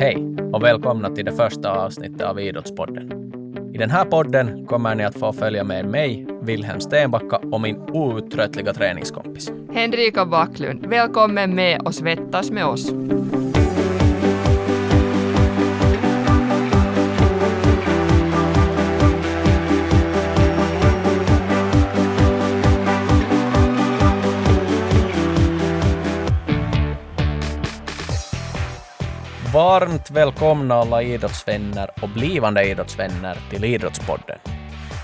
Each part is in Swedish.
Hej och välkomna till det första avsnittet av Idrottspodden. I den här podden kommer ni att få följa med mig, Wilhelm Stenbacka och min outtröttliga träningskompis. Henrika Backlund, välkommen med och svettas med oss. Varmt välkomna alla idrottsvänner och blivande idrottsvänner till Idrottspodden.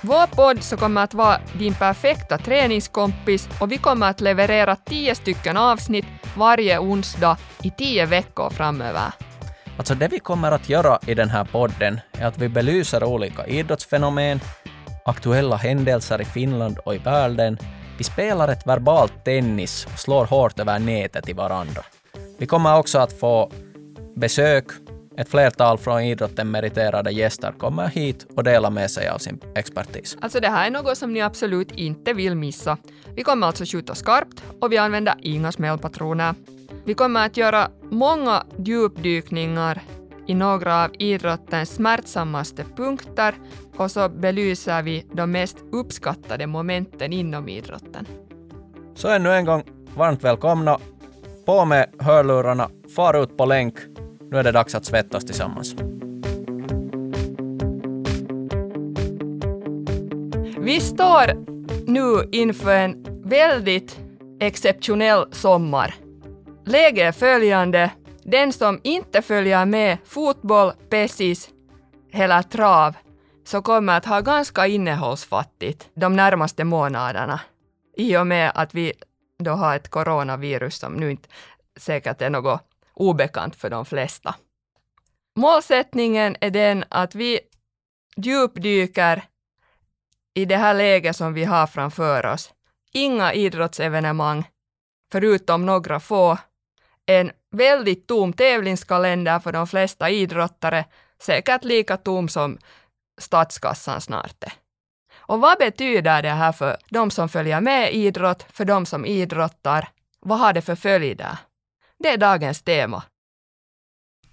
Vår podd så kommer att vara din perfekta träningskompis och vi kommer att leverera tio stycken avsnitt varje onsdag i tio veckor framöver. Alltså det vi kommer att göra i den här podden är att vi belyser olika idrottsfenomen, aktuella händelser i Finland och i världen. Vi spelar ett verbalt tennis och slår hårt över nätet i varandra. Vi kommer också att få besök. Ett flertal från idrotten meriterade gäster kommer hit och delar med sig av sin expertis. Alltså det här är något som ni absolut inte vill missa. Vi kommer alltså skjuta skarpt och vi använder inga smällpatroner. Vi kommer att göra många djupdykningar i några av idrottens smärtsammaste punkter och så belyser vi de mest uppskattade momenten inom idrotten. Så ännu en gång, varmt välkomna. På med hörlurarna, far ut på länk nu är det dags att svettas tillsammans. Vi står nu inför en väldigt exceptionell sommar. Läget är följande. Den som inte följer med fotboll, pessis eller trav så kommer att ha ganska innehållsfattigt de närmaste månaderna i och med att vi då har ett coronavirus som nu inte säkert är något obekant för de flesta. Målsättningen är den att vi djupdyker i det här läget som vi har framför oss. Inga idrottsevenemang, förutom några få. En väldigt tom tävlingskalender för de flesta idrottare, säkert lika tom som statskassan snart är. Och vad betyder det här för de som följer med idrott, för de som idrottar? Vad har det för följder? Det är dagens tema.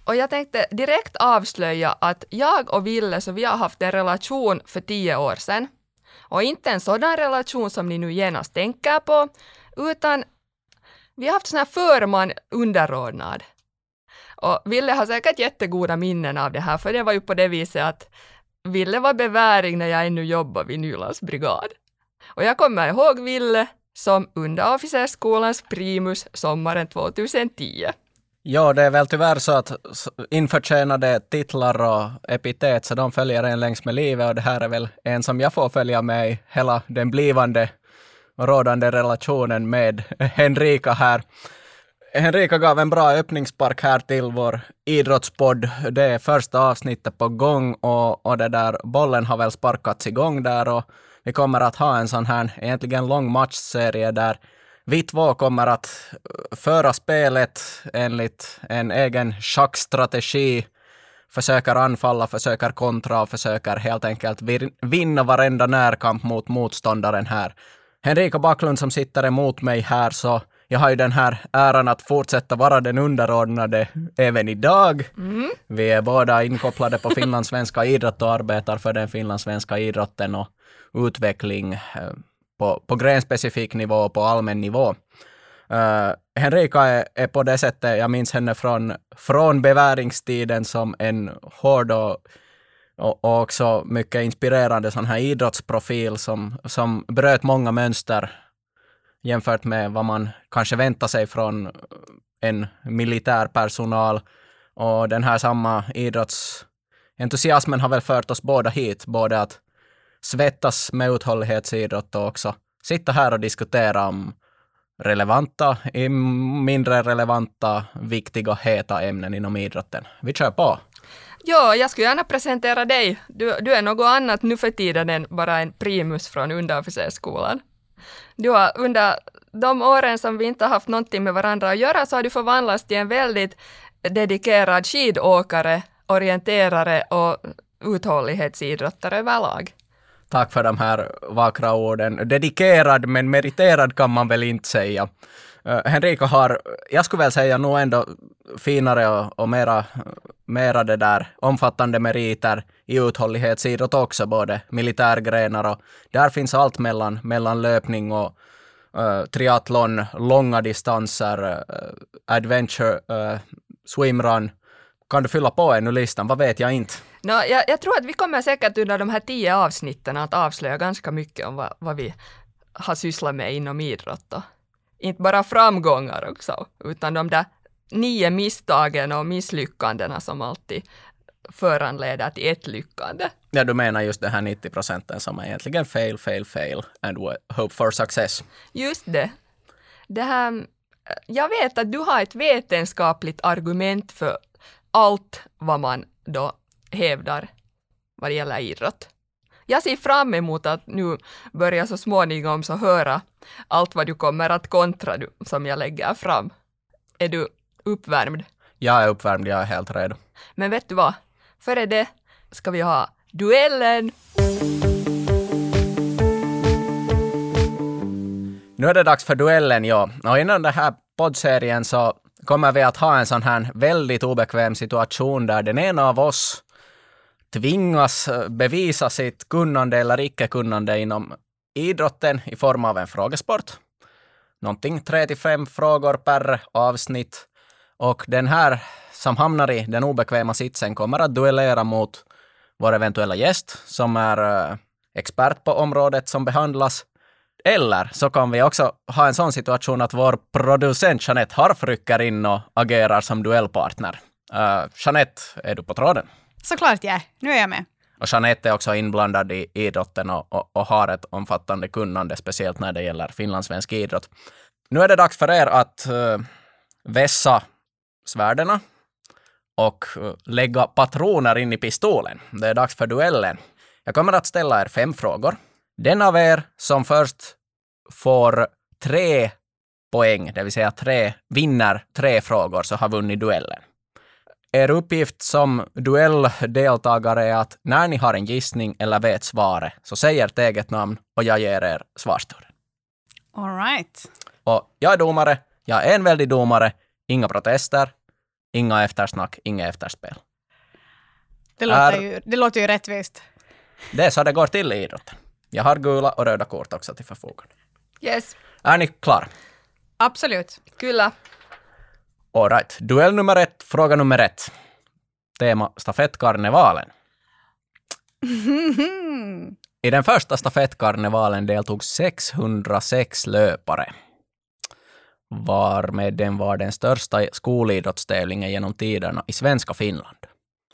Och jag tänkte direkt avslöja att jag och Ville, så vi har haft en relation för tio år sedan. Och inte en sådan relation som ni nu genast tänker på, utan vi har haft sån här förman underordnad. Och Ville har säkert jättegoda minnen av det här, för det var ju på det viset att Ville var beväring när jag ännu jobbade vid Nylands brigad. Och jag kommer ihåg Ville som underofficersskolans primus sommaren 2010. Ja, det är väl tyvärr så att införtjänade titlar och epitet, så de följer en längs med livet och det här är väl en som jag får följa med i hela den blivande och rådande relationen med Henrika här. Henrika gav en bra öppningsspark här till vår idrottspodd. Det är första avsnittet på gång och, och det där bollen har väl sparkats igång där och vi kommer att ha en sån här egentligen lång matchserie där vi två kommer att föra spelet enligt en egen schackstrategi, försöker anfalla, försöker kontra och försöker helt enkelt vinna varenda närkamp mot motståndaren här. Henrika Backlund som sitter emot mig här, så jag har ju den här äran att fortsätta vara den underordnade även idag. Mm. Vi är båda inkopplade på finlandssvenska idrott och arbetar för den finlandssvenska idrotten och utveckling eh, på, på grenspecifik nivå och på allmän nivå. Uh, Henrika är, är, på det sättet, jag minns henne från, från beväringstiden som en hård och, och, och också mycket inspirerande sån här idrottsprofil som, som bröt många mönster jämfört med vad man kanske väntar sig från en militär personal. Och den här samma idrottsentusiasmen har väl fört oss båda hit, både att svettas med uthållighetsidrott och också sitta här och diskutera om relevanta, mindre relevanta, viktiga, heta ämnen inom idrotten. Vi kör på! Ja, jag skulle gärna presentera dig. Du, du är något annat nu för tiden än bara en primus från underofficersskolan. Du har under de åren som vi inte har haft någonting med varandra att göra så har du förvandlats till en väldigt dedikerad skidåkare, orienterare och uthållighetsidrottare överlag. Tack för de här vackra orden. Dedikerad men meriterad kan man väl inte säga. Uh, Henrika har, jag skulle väl säga, nog ändå finare och, och mera mera det där omfattande meriter i uthållighetsidrott också, både militärgrenar och där finns allt mellan, mellan löpning och uh, triathlon, långa distanser, uh, adventure, uh, swimrun. Kan du fylla på ännu listan? Vad vet jag inte. No, jag, jag, tror att vi kommer säkert under de här tio avsnitten att avslöja ganska mycket om vad, vad vi har sysslat med inom idrott. Och inte bara framgångar också, utan de där nio misstagen och misslyckandena som alltid föranleder till ett lyckande. Ja, du menar just det här 90 procenten som är egentligen fail, fail, fail and hope for success. Just det. Det här, jag vet att du har ett vetenskapligt argument för allt vad man då hävdar vad det gäller idrott. Jag ser fram emot att nu börja så småningom så höra allt vad du kommer att kontra du, som jag lägger fram. Är du uppvärmd? Jag är uppvärmd, jag är helt redo. Men vet du vad? Före det ska vi ha duellen! Nu är det dags för duellen, ja. Och innan den här poddserien så kommer vi att ha en sån här väldigt obekväm situation där den ena av oss tvingas eh, bevisa sitt kunnande eller icke-kunnande inom idrotten i form av en frågesport. Någonting tre till fem frågor per avsnitt. Och den här som hamnar i den obekväma sitsen kommer att duellera mot vår eventuella gäst som är eh, expert på området som behandlas. Eller så kan vi också ha en sån situation att vår producent Jeanette Harf rycker in och agerar som duellpartner. Uh, Jeanette, är du på tråden? Såklart jag Nu är jag med. Och Jeanette är också inblandad i idrotten och, och, och, har ett omfattande kunnande, speciellt när det gäller finlandssvensk idrott. Nu är det dags för er att uh, vässa svärdena och uh, lägga patroner in i pistolen. Det är dags för duellen. Jag kommer att ställa er fem frågor. Den av er som först får tre poäng, det vill säga tre, vinner tre frågor, så har vunnit duellen. Er uppgift som duelldeltagare är att när ni har en gissning eller vet svaret, så säg ert eget namn och jag ger er svarstur. All right. Och jag är domare, jag är en väldig domare, inga protester, inga eftersnack, inga efterspel. Det låter, är, ju, det låter ju rättvist. Det är så det går till i idrotten. Jag har gula och röda kort också till förfogande. Yes. Är ni klara? Absolut. Kyllä. Alright. Duell nummer ett, fråga nummer ett. Tema stafettkarnevalen. I den första stafettkarnevalen deltog 606 löpare, varmed den var den största skolidrottstävlingen genom tiderna i svenska Finland.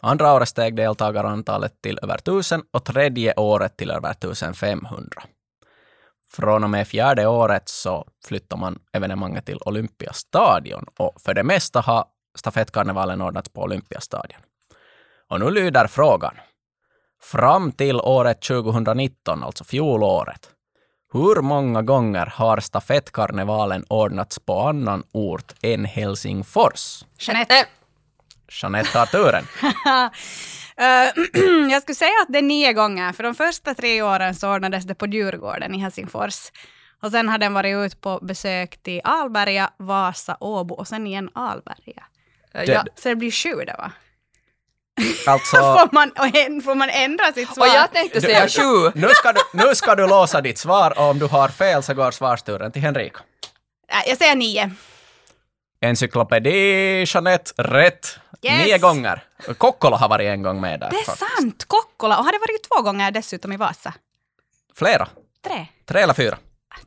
Andra året steg deltagarantalet till över 1000 och tredje året till över 1500. Från och med fjärde året så flyttar man evenemanget till Olympiastadion och för det mesta har stafettkarnevalen ordnats på Olympiastadion. Och nu lyder frågan. Fram till året 2019, alltså fjolåret, hur många gånger har stafettkarnevalen ordnats på annan ort än Helsingfors? Jeanette. Jeanette har turen. Uh, jag skulle säga att det är nio gånger, för de första tre åren så ordnades det på Djurgården i Helsingfors. Och sen har den varit ut på besök till Alberga, Vasa, Åbo och sen igen Alberga. Det, ja, så det blir sju det va? Alltså... får, man, får man ändra sitt svar? Och jag tänkte säga sju. Nu ska, du, nu ska du låsa ditt svar och om du har fel så går svarsturen till Henrika. Jag säger nio. Encyklopedi Jeanette, rätt. Yes. Nio gånger. Kokkola har varit en gång med där. Det är faktiskt. sant! Kokkola. Och har det varit två gånger dessutom i Vasa? Flera. Tre. Tre eller fyra.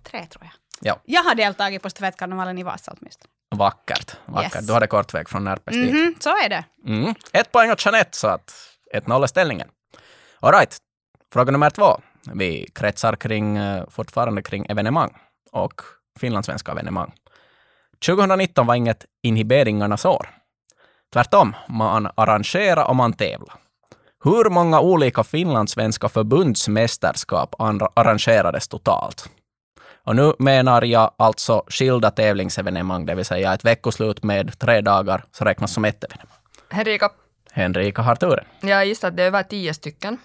Tre tror jag. Ja. Jag har deltagit på stafettkarnevalen i Vasa åtminstone. Vackert. Vackert. Yes. Du hade kort väg från Närpes mm -hmm, Så är det. Mm. Ett poäng åt Jeanette, så att ett noll är ställningen. All right. Fråga nummer två. Vi kretsar kring, eh, fortfarande kring evenemang och finlandssvenska evenemang. 2019 var inget inhiberingarnas år. Tvärtom, man arrangerar och man tävlar. Hur många olika finlandssvenska förbundsmästerskap arrangerades totalt? Och nu menar jag alltså skilda tävlingsevenemang, det vill säga ett veckoslut med tre dagar så räknas som ett evenemang. Henrika. Henrika har turen. Jag gissar att det är över tio stycken.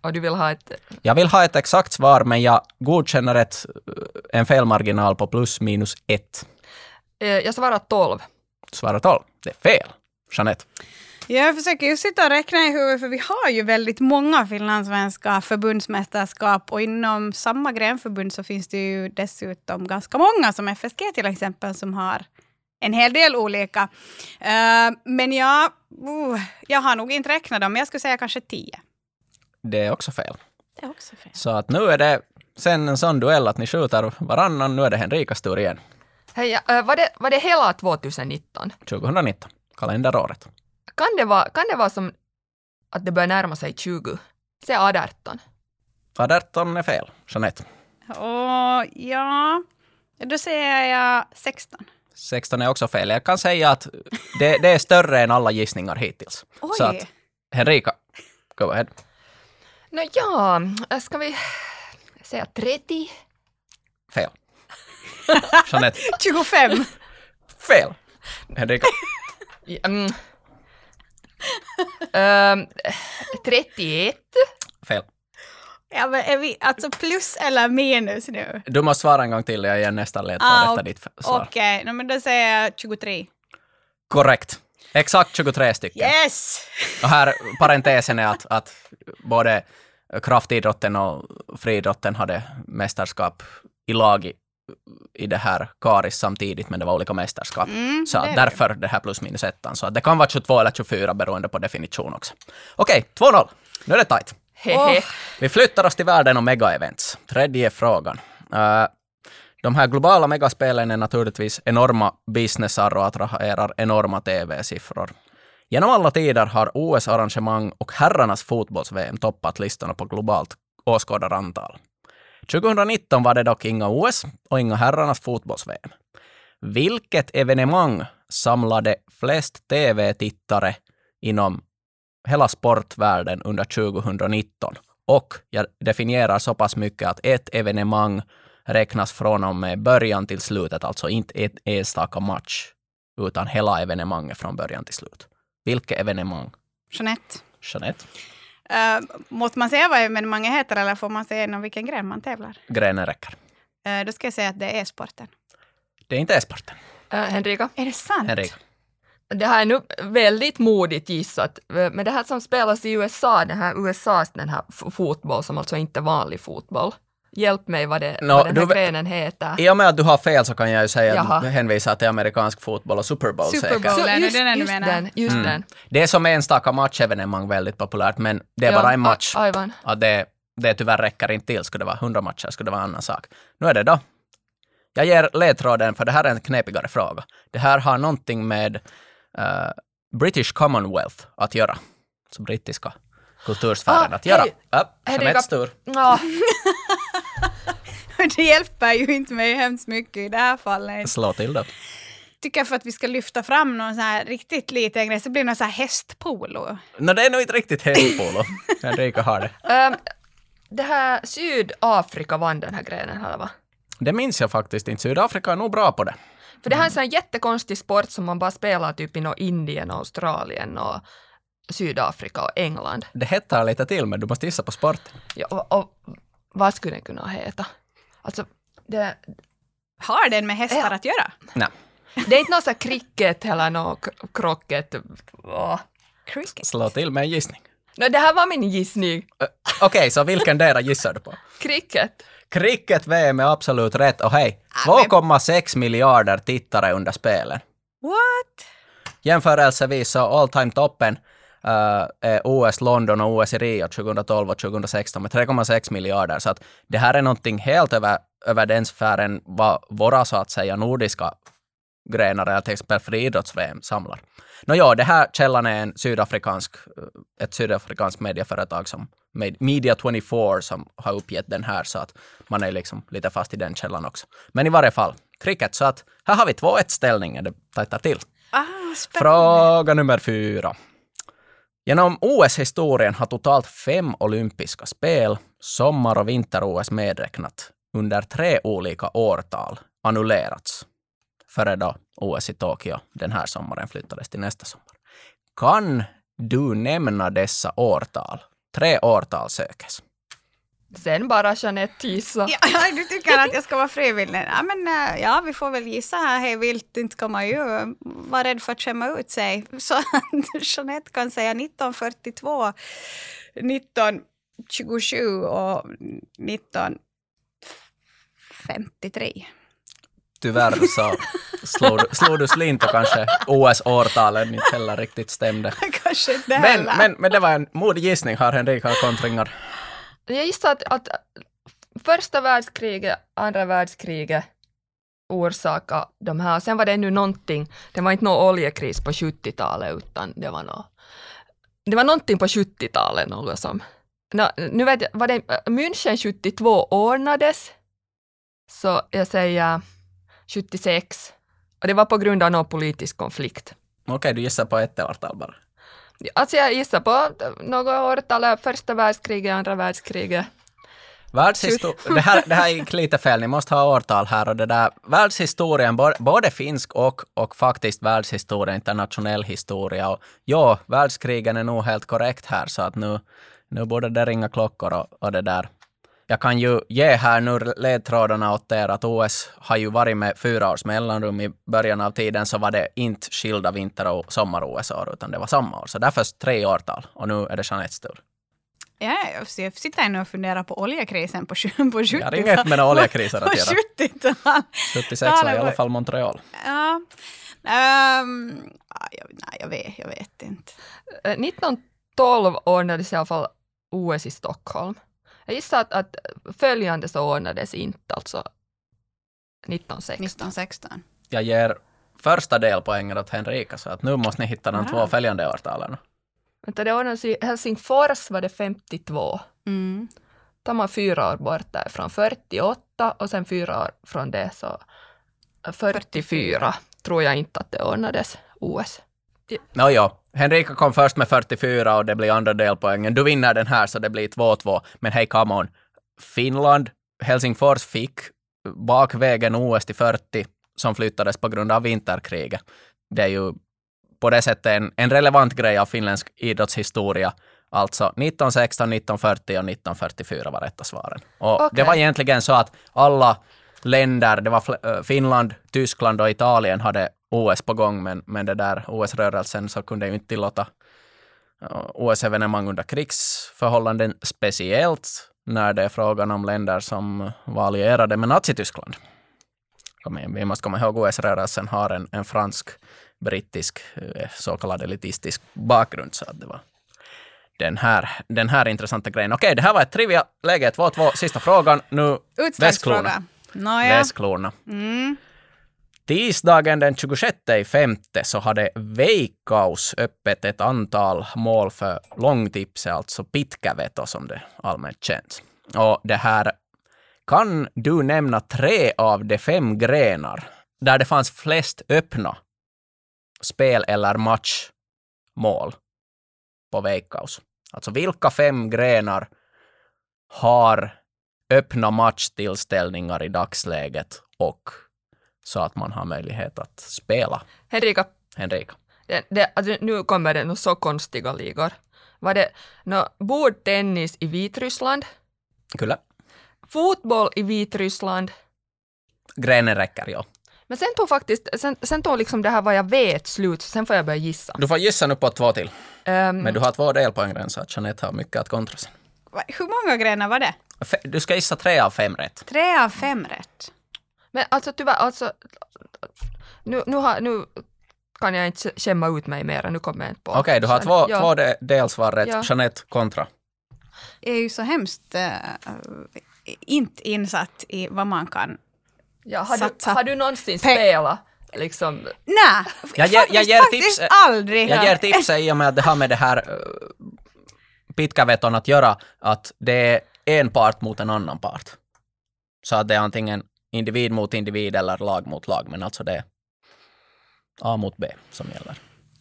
Och du vill ha ett... Jag vill ha ett exakt svar, men jag godkänner ett, en felmarginal på plus minus ett. Eh, jag svarar tolv. Svarar tolv. Det är fel. Jeanette. Jag försöker ju sitta och räkna i huvudet för vi har ju väldigt många finlandssvenska förbundsmästerskap och inom samma grenförbund så finns det ju dessutom ganska många som FSG till exempel som har en hel del olika. Uh, men jag, uh, jag har nog inte räknat dem, men jag skulle säga kanske tio. Det är också fel. Det är också fel. Så att nu är det sen en sån duell att ni skjuter varannan, nu är det Henrikas tur igen. Hej, var, det, var det hela 2019? 2019, kalenderåret. Kan det vara, kan det vara som att det börjar närma sig 20? Säg 18. 18 är fel. Jeanette. Och ja, då säger jag 16. 16 är också fel. Jag kan säga att det, det är större än alla gissningar hittills. Oj. Så att, Henrika, go ahead. Nå ja, ska vi säga 30? Fel. Jeanette, 25. fel. Henrika, Mm. Ehm, 31? fel. Ja, men är vi alltså plus eller minus nu? Du måste svara en gång till, jag ger nästan ledtråd Ah, efter ditt svar. Okej, okay. men då säger jag 23. Korrekt. Exakt 23 stycken. Yes! Och här, parentesen är att, att både kraftidrotten och friidrotten hade mästerskap i lag i, i det här Karis samtidigt, men det var olika mästerskap. Mm, så det därför det här plus minus ettan. Så det kan vara 22 eller 24 beroende på definition också. Okej, 2-0. Nu är det tajt. Hehe. Åh. Vi flyttar oss till världen och mega-events. Tredje frågan. Eh, de här globala megaspelen är naturligtvis enorma businessar och attraherar enorma TV-siffror. Genom alla tider har OS-arrangemang och herrarnas fotbolls-VM toppat listorna på globalt åskådarantal. 2019 var det dock inga OS och inga herrarnas fotbolls-VM. Vilket evenemang samlade flest TV-tittare inom hela sportvärlden under 2019? Och jag definierar så pass mycket att ett evenemang räknas från och med början till slutet, alltså inte ett enstaka match, utan hela evenemanget från början till slut. Vilket evenemang? Jeanette. Jeanette? Uh, måste man säga vad evenemanget heter eller får man säga inom vilken gren man tävlar? Grenen räcker. Uh, då ska jag säga att det är sporten. Det är inte e-sporten. Äh, Henrika? Är det sant? Henrika. Det här är nu väldigt modigt gissat, men det här som spelas i USA, den här USAs den här fotboll som alltså inte är vanlig fotboll. Hjälp mig vad, det, Nå, vad den här du- grenen heter. I och med att du har fel så kan jag ju säga Jaha. att hänvisa till amerikansk fotboll och Super Bowl Super säkert. Bowl. är det just, den just den, just Mm. den. Det är som enstaka matchevenemang väldigt populärt, men det är Ja, bara en match. a- Aivan. Ja, det, det tyvärr räcker inte till. Skulle det vara 100 matcher skulle det vara en annan sak. Nu är det då. Jag ger ledtråden, för det här är en knepigare fråga. Det här har någonting med eh, British Commonwealth att göra. Så brittiska kultursfären Ah, att göra. hej. Ja, Jeanettes tur. Ja, det hjälper ju inte mig hemskt mycket i det här fallet. Slå till då. tycker för att vi ska lyfta fram någon så här riktigt liten grej så blir det någon så här hästpolo. No, det är nog inte riktigt hästpolo. Henrika har det. ehm, det här Sydafrika vann den här grenen, eller va? Det minns jag faktiskt inte. Sydafrika är nog bra på det. För det här är en sån här jättekonstig sport som man bara spelar typ i nå Indien, Australien och Sydafrika och England. Det hettar lite till, men du måste gissa på sporten. Ja, och, och vad skulle den kunna heta? Alltså, det, Har den med hästar Ja. att göra? Nej. det är inte här cricket eller någon k- krocket. Cricket. Slå till med en gissning. No, det här var min gissning. Ö, Okej, så vilken dera gissar du på? Cricket. Cricket-VM är absolut rätt och hej, Ah, men- 2,6 miljarder tittare under spelen. What? Jämförelsevis så all time toppen eh, är OS London och OS i Rio 2012 och 2016 med 3,6 miljarder. Så att det här är någonting helt över, över den sfären vad våra så att säga nordiska grenar, eller till exempel friidrotts-VM, samlar. Nå ja, det här källan är en sydafrikansk, eh, ett sydafrikanskt medieföretag som Med- Media 24 som har uppgett den här så att man är liksom lite fast i den källan också. Men i varje fall, cricket. Så att här har vi 2-1 ställningen, det tajtar till. Ah. Fråga nummer fyra. Genom OS-historien har totalt fem olympiska spel, sommar och vinter-OS medräknat, under tre olika årtal annullerats. Före då OS i Tokyo den här sommaren flyttades till nästa sommar. Kan du nämna dessa årtal? Tre årtal sökes. Sen bara Jeanette gissa. Ja, du tycker att jag ska vara frivillig? Ja, men, eh, ja, vi får väl gissa här. Hej vilt, inte komma ju vara rädd för att skämma ut sig. Så att Jeanette kan säga 1942, 1927 och 1953. Tyvärr så slog, slog du slint och kanske OS-årtalen inte heller riktigt stämde. Kanske inte Men, men, men det var en modig gissning. Har Henrika kontringar? Jag gissar att, att första världskriget, andra världskriget orsaka de här. Sen var det ännu någonting, det var inte någon oljekris på 70-talet utan det var något. det var någonting på 70-talet något som, no, nu vet jag, var det München 72 ordnades, så jag säger 76, och det var på grund av någon politisk konflikt. Okej, du gissar på ett årtal bara. Alltså jag gissar på något årtal, första världskriget, andra världskriget. Världshisto- det, här, det här gick lite fel, ni måste ha årtal här och det där. Världshistorien, både finsk och, och faktiskt världshistoria, internationell historia. Och ja, världskrigen är nog helt korrekt här så att nu, nu borde det ringa klockor och, och det där. Jag kan ju ge här nu ledtrådarna åt er att OS har ju varit med fyra års mellanrum. I början av tiden så var det inte skilda vinter och sommar-OS-år, utan det var samma år. Så därför tre årtal. Och nu är det Jeanettes tur. Ja, jag sitter ännu och funderar på oljekrisen på, sju- på 70-talet. Jag har inget med några oljekriser att På göra. 70-talet. 76 var i alla fall Montreal. Ja. Ja, jag, nej, jag vet, jag vet inte. Eh, 1912 ordnades i alla fall OS i Stockholm. Jag gissar att, att följande så ordnades inte, alltså 1916. 1916. Jag ger första delpoängen åt Henrika, så att nu måste ni hitta de två följande årtalen. Vänta, det ordnades i Helsingfors var det 52. Mm. Tar man fyra år bort därifrån, 48 och sen fyra år från det så 44 tror jag inte att det ordnades OS. Nåja, Henrika kom först med 44 och det blir andra delpoängen. Du vinner den här så det blir 2-2. Men hej, come on. Finland, Helsingfors fick bakvägen OS till 40 som flyttades på grund av vinterkriget. Det är ju på det sättet en, en relevant grej av finländsk idrottshistoria. Alltså 1916, 1940 och 1944 var rätta svaren. Och Okej. det var egentligen så att alla länder, det var äh, Finland, Tyskland och Italien hade OS på gång, men, men det där OS-rörelsen så kunde ju inte tillåta äh, OS-evenemang under krigsförhållanden, speciellt när det är frågan om länder som var allierade med Nazityskland. Vi måste komma ihåg OS-rörelsen har en, en fransk-brittisk eh, så kallad elitistisk bakgrund, så att det var den här, den här intressanta grejen. Okej, det här var ett trivia-läge, 2-2, sista frågan. Nu. Utslagsfråga. Nåja. Västklorna. Mm. Tisdagen den 26 femte så hade Veikkaus öppet ett antal mål för långtipset, alltså pitkäveto som det allmänt känns. Och det här kan du nämna tre av de fem grenar där det fanns flest öppna spel eller matchmål på Veikkaus. Alltså vilka fem grenar har öppna matchtillställningar i dagsläget och så att man har möjlighet att spela. Henrika, Henrika. det, det, alltså, nu kommer det nog så konstiga ligor. Var det no, bordtennis i Vitryssland, Kyllä. fotboll i Vitryssland, Grenen räcker, ja. men sen tog faktiskt, sen, sen tog liksom det här vad jag vet slut, sen får jag börja gissa. Du får gissa nu på två till. Ehm, Men du har två delpoäng så att Jeanette har mycket att kontra sen. Hur många grenar var det? Fe- Du ska gissa tre av fem rätt. Tre av fem rätt. Men alltså tyvärr, alltså, nu, nu, har, nu kan jag inte skämma ut mig mer, nu kommer jag inte på. Okej, du har två, ja. två de- delsvar rätt. Ja. Jeanette kontra. Jag är ju så hemskt äh, inte insatt i vad man kan... Ja, har, du, satsa har du någonsin pe- spelat liksom? Nej, Jag ger- jag ger faktiskt tips- aldrig. Jag ger tipset i och med att det har med det här uh, pitkäveton att göra, att det är en part mot en annan part. Så att det är antingen individ mot individ eller lag mot lag, men alltså det är A mot B som gäller.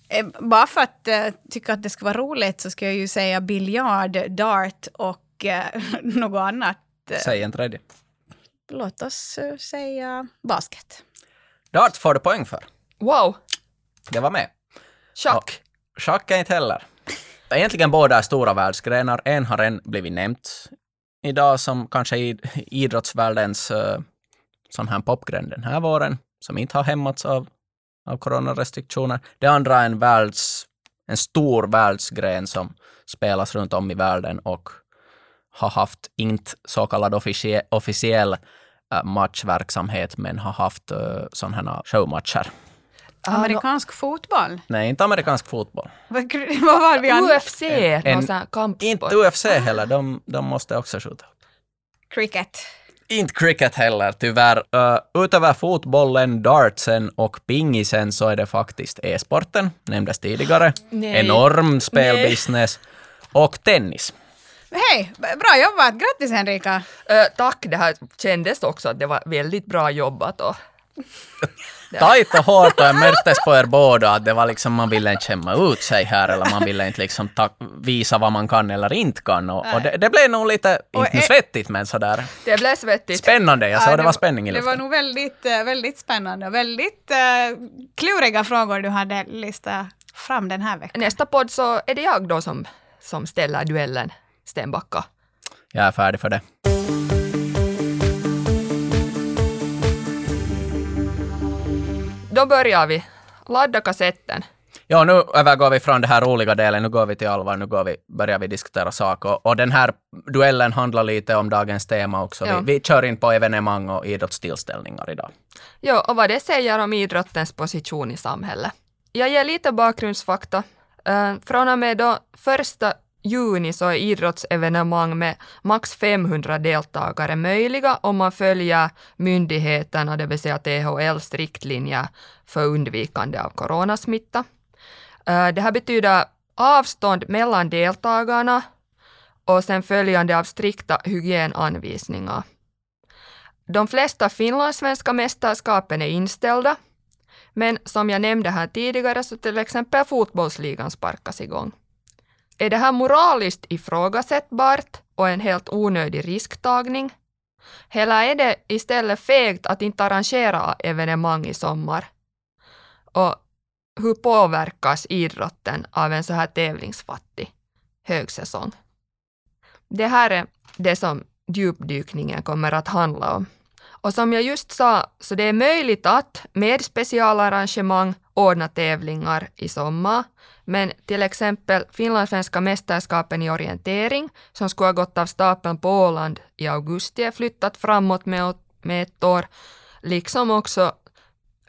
Eh, Bara för att uh, tycka att det ska vara roligt så ska jag ju säga biljard, dart och uh, något annat. Säg en tredje. Låt oss eh, säga basket. Dart får du poäng för. Wow, Det var med. schack. Schack är inte heller. Egentligen båda är stora världsgrenar. En har än blivit nämnt idag som kanske är idrottsvärldens uh, sån här popgren den här våren, som inte har hämmats av, av coronarestriktioner. Det andra är en, världs, en stor världsgren som spelas runt om i världen och har haft inte så kallad officie, officiell uh, matchverksamhet, men har haft uh, sådana här showmatcher. Amerikansk fotboll? Nej, inte amerikansk fotboll. Vad var vi UFC, en, någon kampsport. Inte UFC heller, de, de måste också skjuta. Cricket. Inte cricket heller, tyvärr. Uh, utöver fotbollen, dartsen och pingisen så är det faktiskt e-sporten, nämndes tidigare. Nej. Enorm spelbusiness. Nej. Och tennis. Hej, bra jobbat! Grattis Henrika! Uh, tack, det här kändes också att det var väldigt bra jobbat. Och tajt och hårt och jag märktes på er båda att det var liksom, man ville inte skämma ut sig här eller man ville inte liksom ta, visa vad man kan eller inte kan. Och, och det, det, blev nog lite, inte e svettigt men sådär. Det blev svettigt. Spännande, jag såg ja, det, var spänning i luften. Det var nog väldigt, eh, väldigt spännande och väldigt uh, kluriga frågor du hade listat fram den här veckan. Nästa podd så är det jag då som, som ställer duellen Stenbacka. Jag är färdig för det. Då börjar vi. Ladda kassetten. Ja, nu övergår vi från den här roliga delen, nu går vi till allvar, nu går vi, börjar vi diskutera saker. Och den här duellen handlar lite om dagens tema också. Ja. Vi, vi kör in på evenemang och idrottstillställningar idag. Ja, och vad det säger om idrottens position i samhället. Jag ger lite bakgrundsfakta. Uh, från och med då första juni så är idrottsevenemang med max 500 deltagare möjliga om man följer myndigheterna, det vill säga THLs riktlinjer för undvikande av coronasmitta. Eh, det här betyder avstånd mellan deltagarna och sen följande av strikta hygienanvisningar. De flesta finlandssvenska mästerskapen är inställda, men som jag nämnde här tidigare så till exempel fotbollsligan sparkas igång. Är det här moraliskt ifrågasättbart och en helt onödig risktagning? Eller är det istället fegt att inte arrangera evenemang i sommar? Och hur påverkas idrotten av en så här tävlingsfattig högsäsong? Det här är det som djupdykningen kommer att handla om. Och som jag just sa, så det är möjligt att med specialarrangemang ordna tävlingar i sommar, men till exempel finlandssvenska mästerskapen i orientering, som skulle ha gått av stapeln på Åland i augusti, är flyttat framåt med, med ett år, liksom också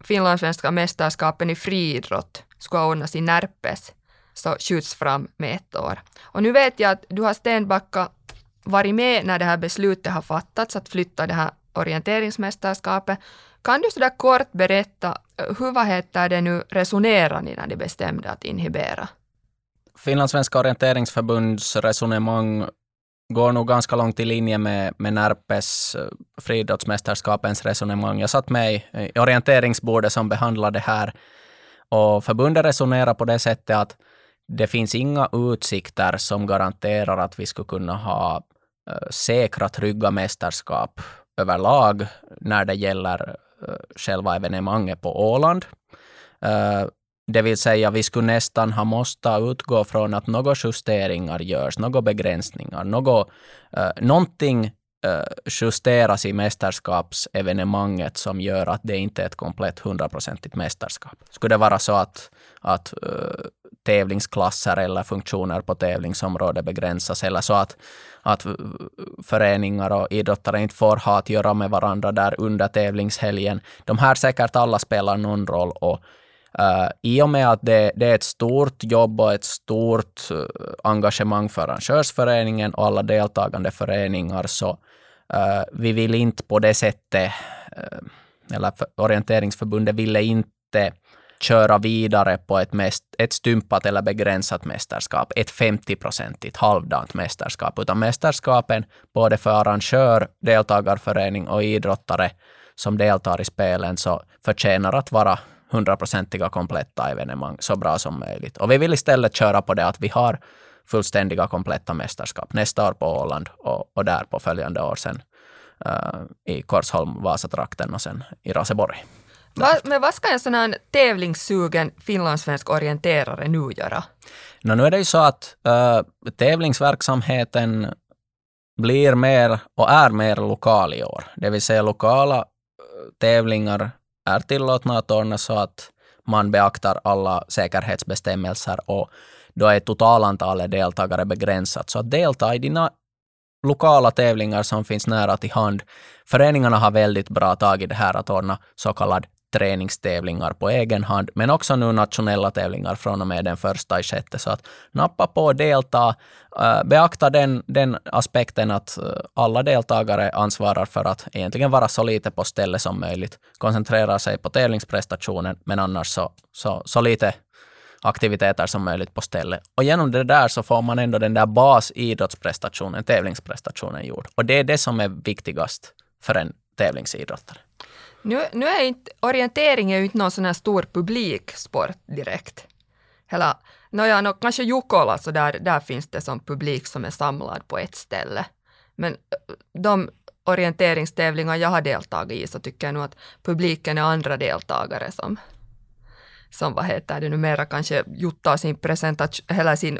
finlandssvenska mästerskapen i friidrott skulle ha ordnats i Närpes, så skjuts fram med ett år. Och nu vet jag att du har Stenbacka varit med när det här beslutet har fattats att flytta det här orienteringsmästerskapet. Kan du sådär kort berätta, hur vad heter det nu, resonerade ni när ni bestämde att inhibera? Finlandssvenska orienteringsförbunds resonemang går nog ganska långt i linje med, med Närpes eh, friidrottsmästerskapens resonemang. Jag satt med i orienteringsbordet som behandlade det här och förbundet resonerar på det sättet att det finns inga utsikter som garanterar att vi skulle kunna ha eh, säkra, trygga mästerskap överlag när det gäller Eh, själva evenemanget på Åland. Eh, det vill säga, vi skulle nästan ha måste utgå från att några justeringar görs, några begränsningar, något, eh, någonting justeras i mästerskapsevenemanget som gör att det inte är ett komplett hundraprocentigt mästerskap. Skulle det vara så att, att tävlingsklasser eller funktioner på tävlingsområdet begränsas eller så att, att föreningar och idrottare inte får ha att göra med varandra där under tävlingshelgen. De här säkert alla spelar någon roll och Uh, I och med att det, det, är ett stort jobb och ett stort eh, engagemang för arrangörsföreningen och alla deltagande föreningar så uh, vi vill inte på det sättet, eller orienteringsförbundet ville inte köra vidare på ett, mest, ett stympat eller begränsat mästerskap, ett 50-procentigt halvdant mästerskap, utan mästerskapen både för arrangör, deltagarförening och idrottare som deltar i spelen så förtjänar att vara hundraprocentiga kompletta evenemang så bra som möjligt. Och vi vill istället köra på det att vi har fullständiga kompletta mästerskap nästa år på Åland och, och där på följande år sen uh, i Korsholm, Vasatrakten och sen i Raseborg. Va, men vad ska en sån här tävlingssugen finlandssvensk orienterare nu göra? No, nu är det ju så att uh, tävlingsverksamheten blir mer och är mer lokal i år. Det vill säga lokala eh, tävlingar är tillåtna att ordna så att man beaktar alla säkerhetsbestämmelser och då är totalantalet deltagare begränsat. Så att delta i dina lokala tävlingar som finns nära till hand. Föreningarna har väldigt bra tag i det här att ordna så kallad träningstävlingar på egen hand, men också nu nationella tävlingar från och med den första i sjätte. Så att nappa på och delta. Eh, beakta den, den aspekten att eh, alla deltagare ansvarar för att egentligen vara så lite på ställe som möjligt. Koncentrera sig på tävlingsprestationen, men annars så, så, så lite aktiviteter som möjligt på stället. Och genom det där så får man ändå den där basidrottsprestationen, tävlingsprestationen gjord. Och det är det som är viktigast för en tävlingsidrottare. Nu, nu är inte, orientering är ju inte någon sån här stor publiksport direkt. Hela, nåja, no, kanske Jukola, så där, där finns det som publik som är samlad på ett ställe. Men eh, de orienteringstävlingar jag har deltagit i så tycker jag nog att publiken är andra deltagare som, som vad heter det numera kanske juttar sin, presentation, hela sin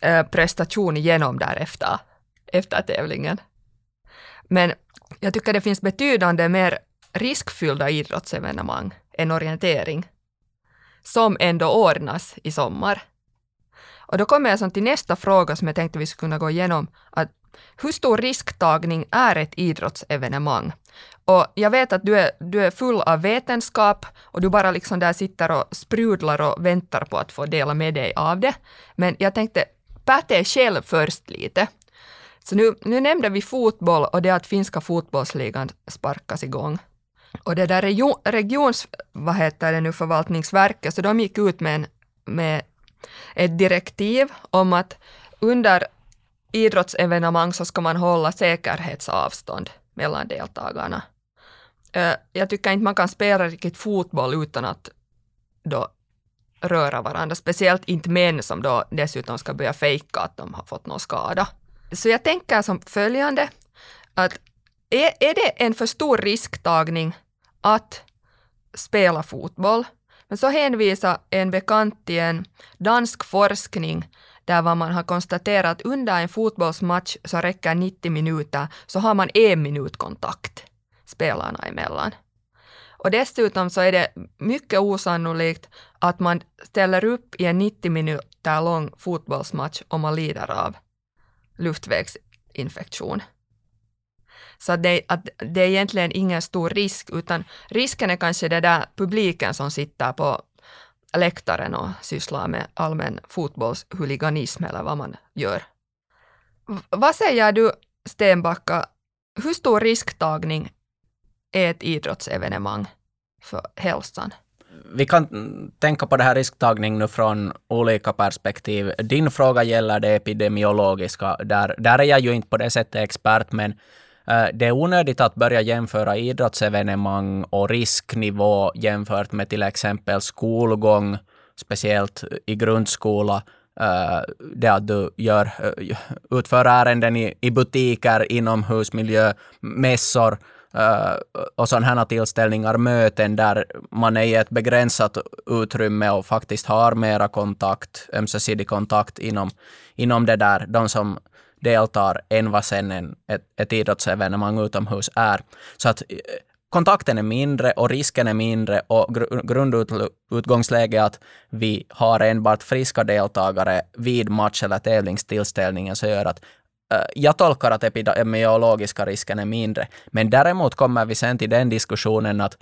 äh, prestation igenom därefter efter tävlingen. Men jag tycker det finns betydande mer riskfyllda idrottsevenemang än orientering som ändå ordnas i sommar. Och då kommer jag till nästa fråga som jag tänkte vi skulle kunna gå igenom. Att hur stor risktagning är ett idrottsevenemang? Och jag vet att du är, du är full av vetenskap och du bara liksom där sitter och sprudlar och väntar på att få dela med dig av det. Men jag tänkte Päte själv först lite. Så nu, nu nämnde vi fotboll och det att finska fotbollsligan sparkas igång. Och det där region, regions, vad heter det nu, förvaltningsverket, så de gick ut med, en, med ett direktiv om att under idrottsevenemang så ska man hålla säkerhetsavstånd mellan deltagarna. Eh, jag tycker inte man kan spela riktigt fotboll utan att då röra varandra, speciellt inte män som då dessutom ska börja fejka att de har fått någon skada. Så jag tänker som följande, att är, är det en för stor risktagning att spela fotboll? Men så hänvisar en bekant till en dansk forskning där man har konstaterat att under en fotbollsmatch så räcker 90 minuter, så har man en minut kontakt spelarna emellan. Och dessutom så är det mycket osannolikt att man ställer upp i en 90 minuter lång fotbollsmatch om man lider av luftvägsinfektion. Så att det, att det är egentligen ingen stor risk, utan risken är kanske det där publiken som sitter på läktaren och sysslar med allmän fotbollshuliganism eller vad man gör. V vad säger du, Stenbacka, hur stor risktagning är ett idrottsevenemang för hälsan? vi kan tänka på det här risktagning nu från olika perspektiv. Din fråga gäller det epidemiologiska. Där, där är jag ju inte på det sättet expert, men Eh, det är onödigt att börja jämföra idrottsevenemang och risknivå jämfört med till exempel skolgång, speciellt i grundskola. Eh, det att du gör, eh, utför ärenden i, i butiker, inomhusmiljö, mässor, och sådana tillställningar, möten där man är i ett begränsat utrymme och faktiskt har mera kontakt, ömsesidig kontakt inom, inom det där, de som deltar, än vad sen en, ett, ett idrottsevenemang utomhus är. Så att eh, kontakten är mindre och risken är mindre och gr grundutgångsläget är att vi har enbart friska deltagare vid match eller tävlingstillställningen så gör att eh, jag tolkar att epidemiologiska risken är mindre. Men däremot kommer vi sen till den diskussionen att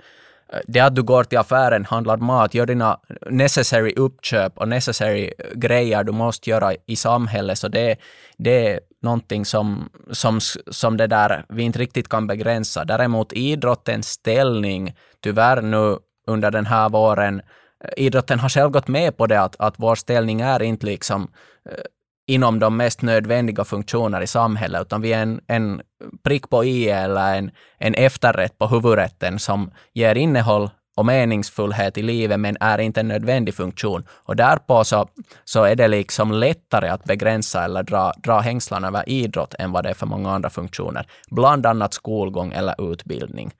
eh, det att du går till affären, handlar mat, gör dina necessary uppköp och necessary grejer du måste göra i samhället, så det, det är någonting som, som, som det där vi inte riktigt kan begränsa. Däremot idrottens ställning, tyvärr nu under den här våren, eh, idrotten har själv gått med på det att, att vår ställning är inte liksom eh, inom de mest nödvändiga funktioner i samhället, utan vi är en, en prick på i eller en, en efterrätt på huvudrätten som ger innehåll och meningsfullhet i livet, men är inte en nödvändig funktion. Och därpå så, så är det liksom lättare att begränsa eller dra, dra hängslan över idrott än vad det är för många andra funktioner. Bland annat skolgång eller utbildning.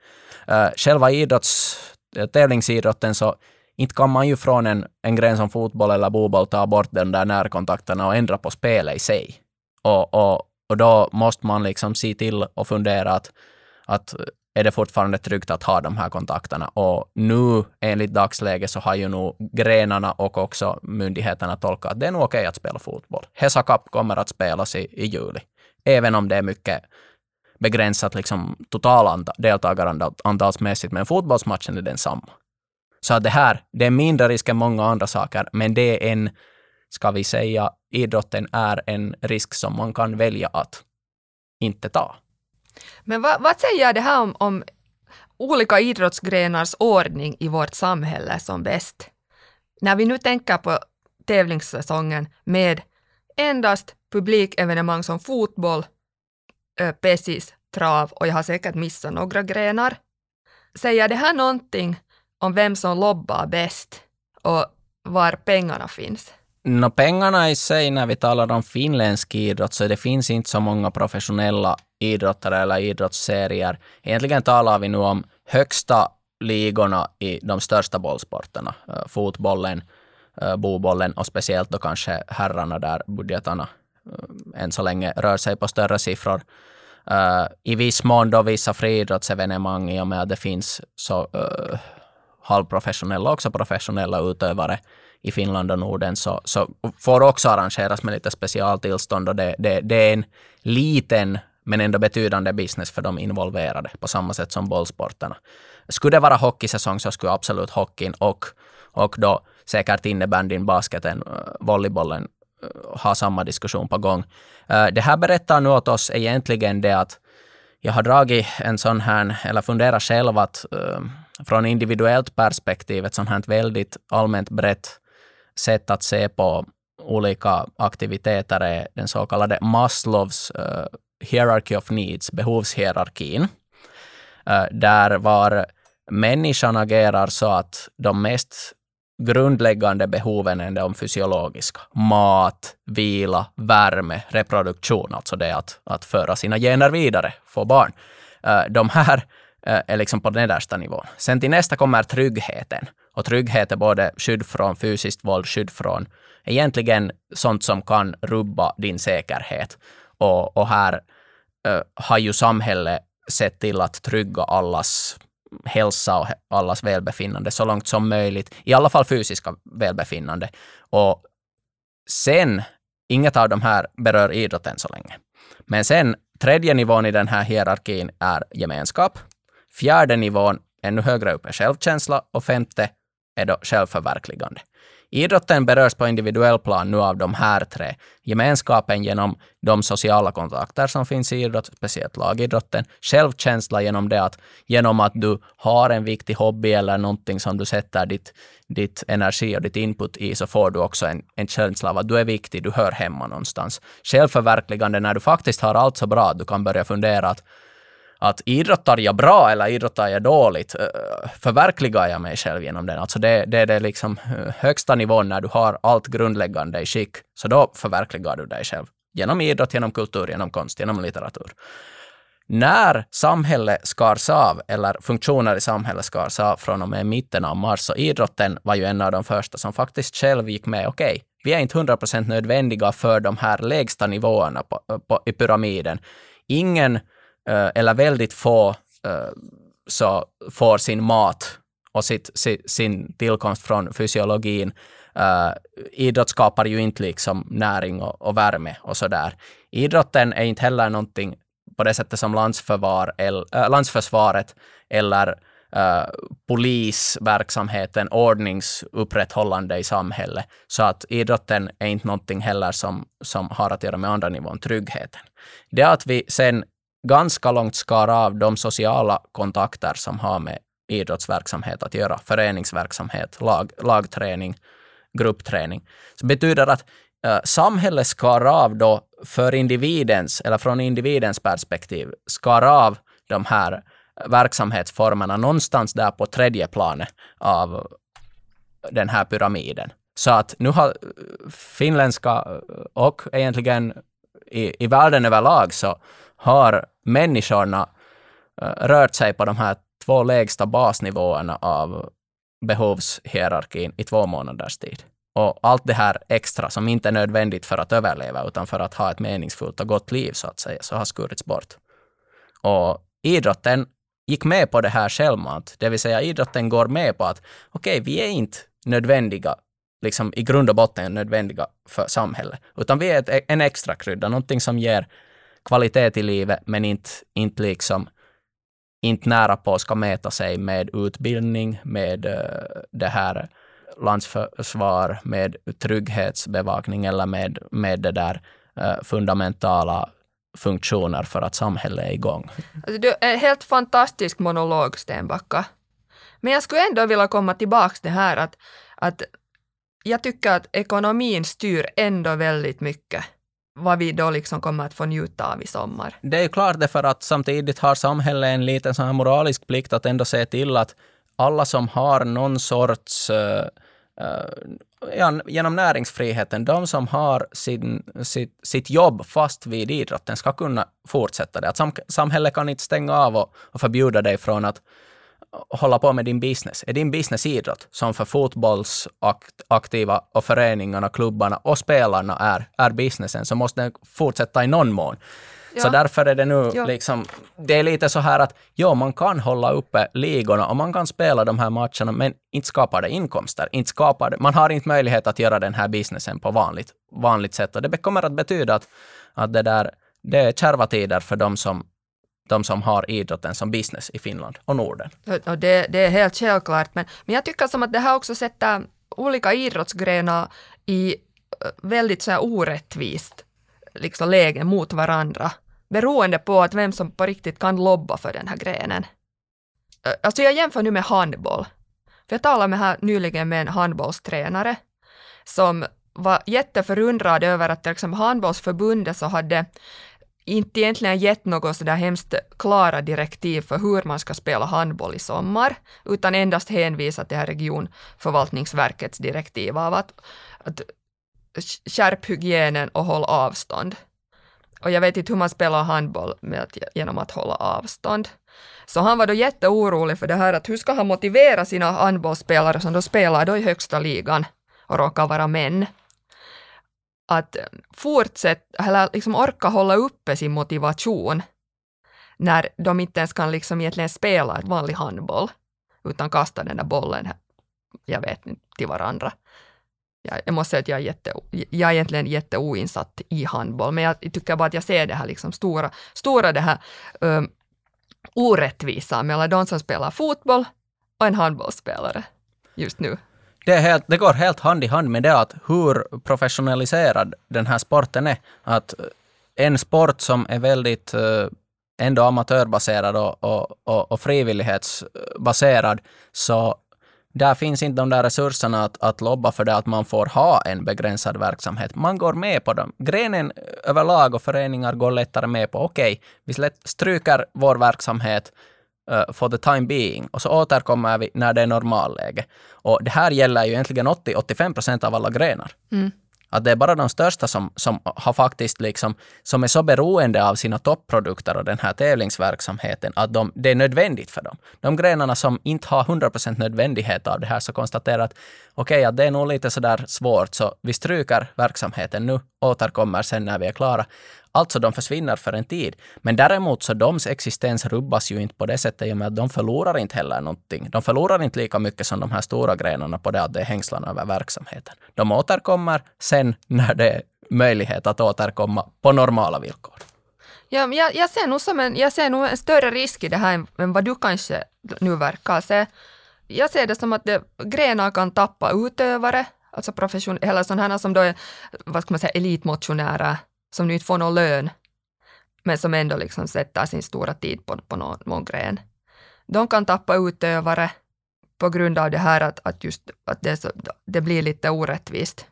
Uh, själva idrotts, eh, tävlingsidrotten så inte kan man ju från en, en gren som fotboll eller boboll ta bort den där närkontakterna och ändra på spelet i sig. Och, och Och då måste man liksom se till och fundera att, att är det fortfarande tryggt att ha de här kontakterna. Och nu, enligt dagsläget, så har ju nog grenarna och också myndigheterna tolkat att det är nog okej att spela fotboll. Hesa Cup kommer att spelas i, i juli, även om det är mycket begränsat liksom, total deltagarantalsmässigt, men fotbollsmatchen är densamma. Så att det här, det är mindre risk än många andra saker, men det är en, ska vi säga, idrotten är en risk som man kan välja att inte ta. Men vad, vad säger det här om, om olika idrottsgrenars ordning i vårt samhälle som bäst? När vi nu tänker på tävlingssäsongen med endast publikevenemang som fotboll, pessis, trav och jag har säkert missat några grenar. Säger det här någonting om vem som lobbar bäst och var pengarna finns? No, pengarna i sig, när vi talar om finländsk idrott, så det finns inte så många professionella idrottare eller idrottsserier. Egentligen talar vi nu om högsta ligorna i de största bollsporterna. Eh, fotbollen, eh, bobollen och speciellt då kanske herrarna där budgetarna eh, än så länge rör sig på större siffror. I viss mån då vissa friidrottsevenemang i och med att det finns så halvprofessionella och också professionella utövare i Finland och Norden så, så får också arrangeras med lite specialtillstånd och det, det, det är en liten men ändå betydande business för de involverade på samma sätt som bollsporterna. Skulle det vara hockeysäsong så skulle absolut hockeyn och, och då säkert innebandyn, basketen, eh, volleybollen eh, ha samma diskussion på gång. Eh, det här berättar nu åt oss egentligen det att jag har dragit en sån här, eller funderat själv att från individuellt perspektiv, ett sånt här väldigt allmänt brett sätt att se på olika aktiviteter är den så kallade Maslows uh, hierarchy of needs, behovshierarkin, uh, där var människan agerar så att de mest grundläggande behoven är de fysiologiska. Mat, vila, värme, reproduktion, alltså det att, att föra sina gener vidare, få barn. Uh, de här Eh, är liksom på den nedersta nivån. Sen till nästa kommer tryggheten. Och trygghet är både skydd från fysiskt våld, skydd från egentligen sånt som kan rubba din säkerhet. Och, och här uh, har ju samhället sett till att trygga allas hälsa och allas välbefinnande så långt som möjligt. I alla fall fysiska välbefinnande. Och sen, inget av de här berör idrotten så länge. Men sen, tredje nivån i den här hierarkin är gemenskap. Fjärde nivån, ännu högre upp, är självkänsla och femte är då självförverkligande. Idrotten berörs på individuell plan nu av de här tre. Gemenskapen genom de sociala kontakter som finns i idrott, speciellt lagidrotten. Självkänsla genom det att genom att du har en viktig hobby eller någonting som du sätter ditt, ditt energi och ditt input i så får du också en, en känsla av att du är viktig, du hör hemma någonstans. Självförverkligande när du faktiskt har allt så bra att du kan börja fundera att att idrottar jag bra eller idrottar jag dåligt? Eh, förverkligar jag mig själv genom den? Alltså det, det är det liksom eh, högsta nivån när du har allt grundläggande i skick, så då förverkligar du dig själv. Genom idrott, genom kultur, genom konst, genom litteratur. När samhället skars av, eller funktioner i samhället skars av från och med mitten av mars, så idrotten var ju en av de första som faktiskt själv gick med, okej, okay, vi är inte 100% nödvändiga för de här lägsta nivåerna på, eh, på, i pyramiden. Ingen Eh, eller väldigt få eh, så får sin mat och sitt, sin tillkomst från fysiologin. Uh, idrott skapar ju inte liksom näring och, och värme och sådär. Idrotten är inte heller någonting på det sättet som landsförvar, el, äh, landsförsvaret eller uh, polisverksamheten, ordningsupprätthållande i samhället. Så att idrotten är inte någonting heller som, som har att göra med andra nivån, tryggheten. Det att vi sen ganska långt skar av de sociala kontakter som har med idrottsverksamhet att göra, föreningsverksamhet, lag, lagträning, gruppträning. Så betyder att eh, samhället skar av då för individens, eller från individens perspektiv, skar av de här verksamhetsformerna någonstans där på tredje planet av den här pyramiden. Så att nu har eh, finländska och egentligen i, i världen överlag så har människorna eh, rört sig på de här två lägsta basnivåerna av behovshierarkin i två månaders tid. och allt det här extra som inte är nödvändigt för att överleva, utan för att ha ett meningsfullt och gott liv, så att säga, så har skurits bort. Och idrotten gick med på det här självmant, det vill säga idrotten går med på att okej, okay, vi är inte nödvändiga, liksom i grund och botten nödvändiga för samhället, utan vi är ett, en extra krydda, någonting som ger kvalitet i livet, men inte, inte liksom inte nära på ska mäta sig med utbildning, med uh, det här landsförsvar, med trygghetsbevakning eller med, med det där uh, fundamentala funktioner för att samhället är igång. Alltså, du är en helt fantastisk monolog, Stenbacka. Men jag skulle ändå vilja komma tillbaka till det här att, att jag tycker att ekonomin styr ändå väldigt mycket vad vi då liksom kommer att få njuta av i sommar. Det är ju klart det för att samtidigt har samhället en liten sån här moralisk plikt att ändå se till att alla som har någon sorts uh, uh, genom näringsfriheten, de som har sin, sitt, sitt jobb fast vid idrotten ska kunna fortsätta det. Att sam, samhället kan inte stänga av och, och förbjuda dig från att hålla på med din business. Är din business idrott, som för fotbollsaktiva och föreningarna, klubbarna och spelarna är, är businessen, så måste den fortsätta i någon mån. Ja. Så därför är det nu ja. liksom, det är lite så här att ja, man kan hålla uppe ligorna och man kan spela de här matcherna, men inte skapar det inkomster. Inte skapar det, man har inte möjlighet att göra den här businessen på vanligt, vanligt sätt och det kommer att betyda att, att det där, det är kärva tider för de som de som har idrotten som business i Finland och Norden. Och det, det är helt självklart, men, men jag tycker som att det här också sätter olika idrottsgrenar i eh, väldigt så här orättvist liksom läge mot varandra, beroende på att vem som på riktigt kan lobba för den här grenen. Eh, alltså jag jämför nu med handboll. För jag talade med här nyligen med en handbollstränare som var jätteförundrad över att till exempel handbollsförbundet så hade inte egentligen gett något sådär hemskt klara direktiv för hur man ska spela handboll i sommar, utan endast hänvisat till regionförvaltningsverkets direktiv av att, att skärp hygienen och håll avstånd. Och jag vet inte hur man spelar handboll med att, genom att hålla avstånd. Så han var då jätteorolig för det här att hur ska han motivera sina handbollsspelare som då spelar då i högsta ligan och råkar vara män att fortsätta, eller liksom orka hålla uppe sin motivation när de inte ens kan liksom egentligen spela ett vanlig handboll, utan kasta den där bollen, jag vet inte, till varandra. Jag, jag måste säga att jag är, jätte, jag är egentligen jätteoinsatt i handboll, men jag tycker bara att jag ser det här liksom stora, stora det här um, orättvisa mellan de som spelar fotboll och en handbollsspelare just nu det, är helt, det går helt hand i hand med det att hur professionaliserad den här sporten är. Att eh, en sport som är väldigt eh, ändå amatörbaserad och, och, och, och frivillighetsbaserad, så där finns inte de där resurserna att, att lobba för det, att man får ha en begränsad verksamhet. Man går med på dem. Grenen eh, överlag och föreningar går lättare med på, okej, okay, vi stryker vår verksamhet uh, for the time being och så återkommer vi när det är normalläge. Och det här gäller ju egentligen 80-85 procent av alla grenar. Mm. Att det är bara de största som, som har faktiskt liksom, som är så beroende av sina topprodukter och den här tävlingsverksamheten att de, det är nödvändigt för dem. De grenarna som inte har 100% nödvändighet av det här så konstaterar att okej, okay, att det är nog lite sådär svårt så vi stryker verksamheten nu, återkommer sen när vi är klara. Alltså de försvinner för en tid. Men däremot så deras existens rubbas ju inte på det sättet i och med att de förlorar inte heller någonting. De förlorar inte lika mycket som de här stora grenarna på det att det är hängslan över verksamheten. De återkommer sen när det är möjlighet att återkomma på normala villkor. Ja, jag, jag, ser nog som en, jag ser nog en större risk i det här än vad du kanske nu verkar se. Jag ser det som att det, grenar kan tappa utövare, alltså profession, eller sådana som då är, vad ska man säga, elitmotionärer som nu inte får någon lön, men som ändå liksom sätter sin stora tid på, på någon, någon gren. De kan tappa utövare på grund av det här att, att, just, att det, så, det blir lite orättvist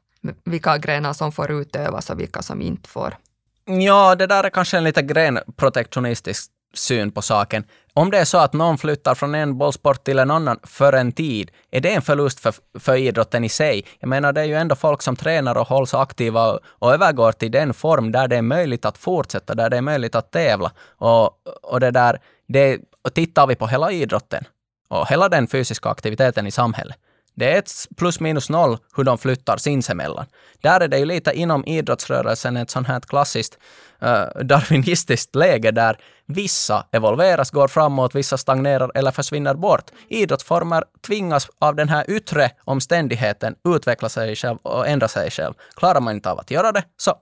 vilka grenar som får utövas och vilka som inte får. Ja, det där är kanske en lite grenprotektionistisk syn på saken. Om det är så att någon flyttar från en bollsport till en annan för en tid, är det en förlust för, för idrotten i sig? Jag menar, det är ju ändå folk som tränar och hålls aktiva och, och övergår till den form där det är möjligt att fortsätta, där det är möjligt att tävla. Och, och det där, det, och tittar vi på hela idrotten och hela den fysiska aktiviteten i samhället, Det är ett plus minus noll hur de flyttar sinsemellan. Där är det ju lite inom idrottsrörelsen ett sånt här klassiskt uh, darwinistiskt läge där vissa evolveras, går framåt, vissa stagnerar eller försvinner bort. Idrottsformer tvingas av den här yttre omständigheten utveckla sig själv och ändra sig själv. Klarar man inte av att göra det, så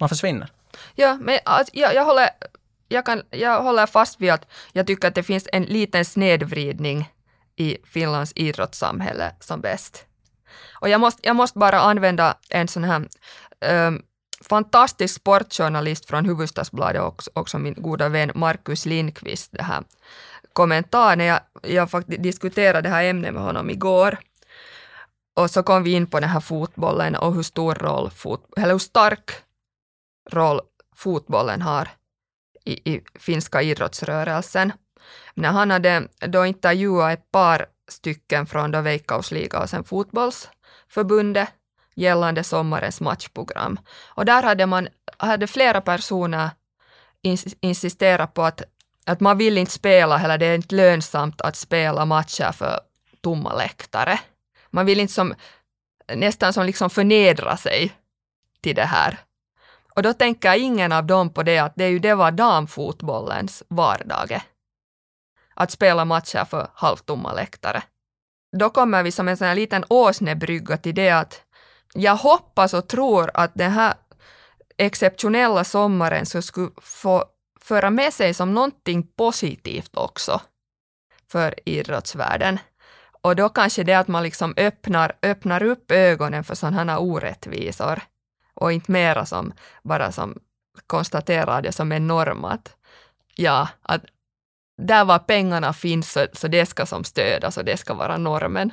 man försvinner. Ja, men jag, jag, håller, jag, kan, jag håller fast vid att jag tycker att det finns en liten snedvridning i Finlands idrottssamhälle som bäst. Och jag måste, jag måste bara använda en sån här um, fantastisk sportjournalist från Hufvudstadsbladet också, också min goda vän Markus Lindqvist det här kommentar när jag, jag faktiskt diskuterade det här ämnet med honom igår. Och så kom vi in på den här fotbollen och hur stor roll, fot, eller hur stark roll fotbollen har i, i finska idrottsrörelsen. När han hade då intervjuat ett par stycken från då Veikkausliga och sen fotbollsförbundet gällande sommarens matchprogram. Och där hade, man, hade flera personer ins insisterat på att, att man vill inte spela, eller det är inte lönsamt att spela matcher för tomma läktare. Man vill inte som, nästan som liksom förnedra sig till det här. Och då tänker ingen av dem på det att det, är ju, det var damfotbollens vardag. Att spela matcher för halvtomma läktare. Då kommer vi som en sån här liten åsnebrygga till det att jag hoppas och tror att den här exceptionella sommaren så skulle få föra med sig som någonting positivt också för idrottsvärlden. Och då kanske det att man liksom öppnar, öppnar upp ögonen för sådana här orättvisor och inte mera som bara som konstaterar det som en norm att ja, att där var pengarna finns så, så det ska som stödas och det ska vara normen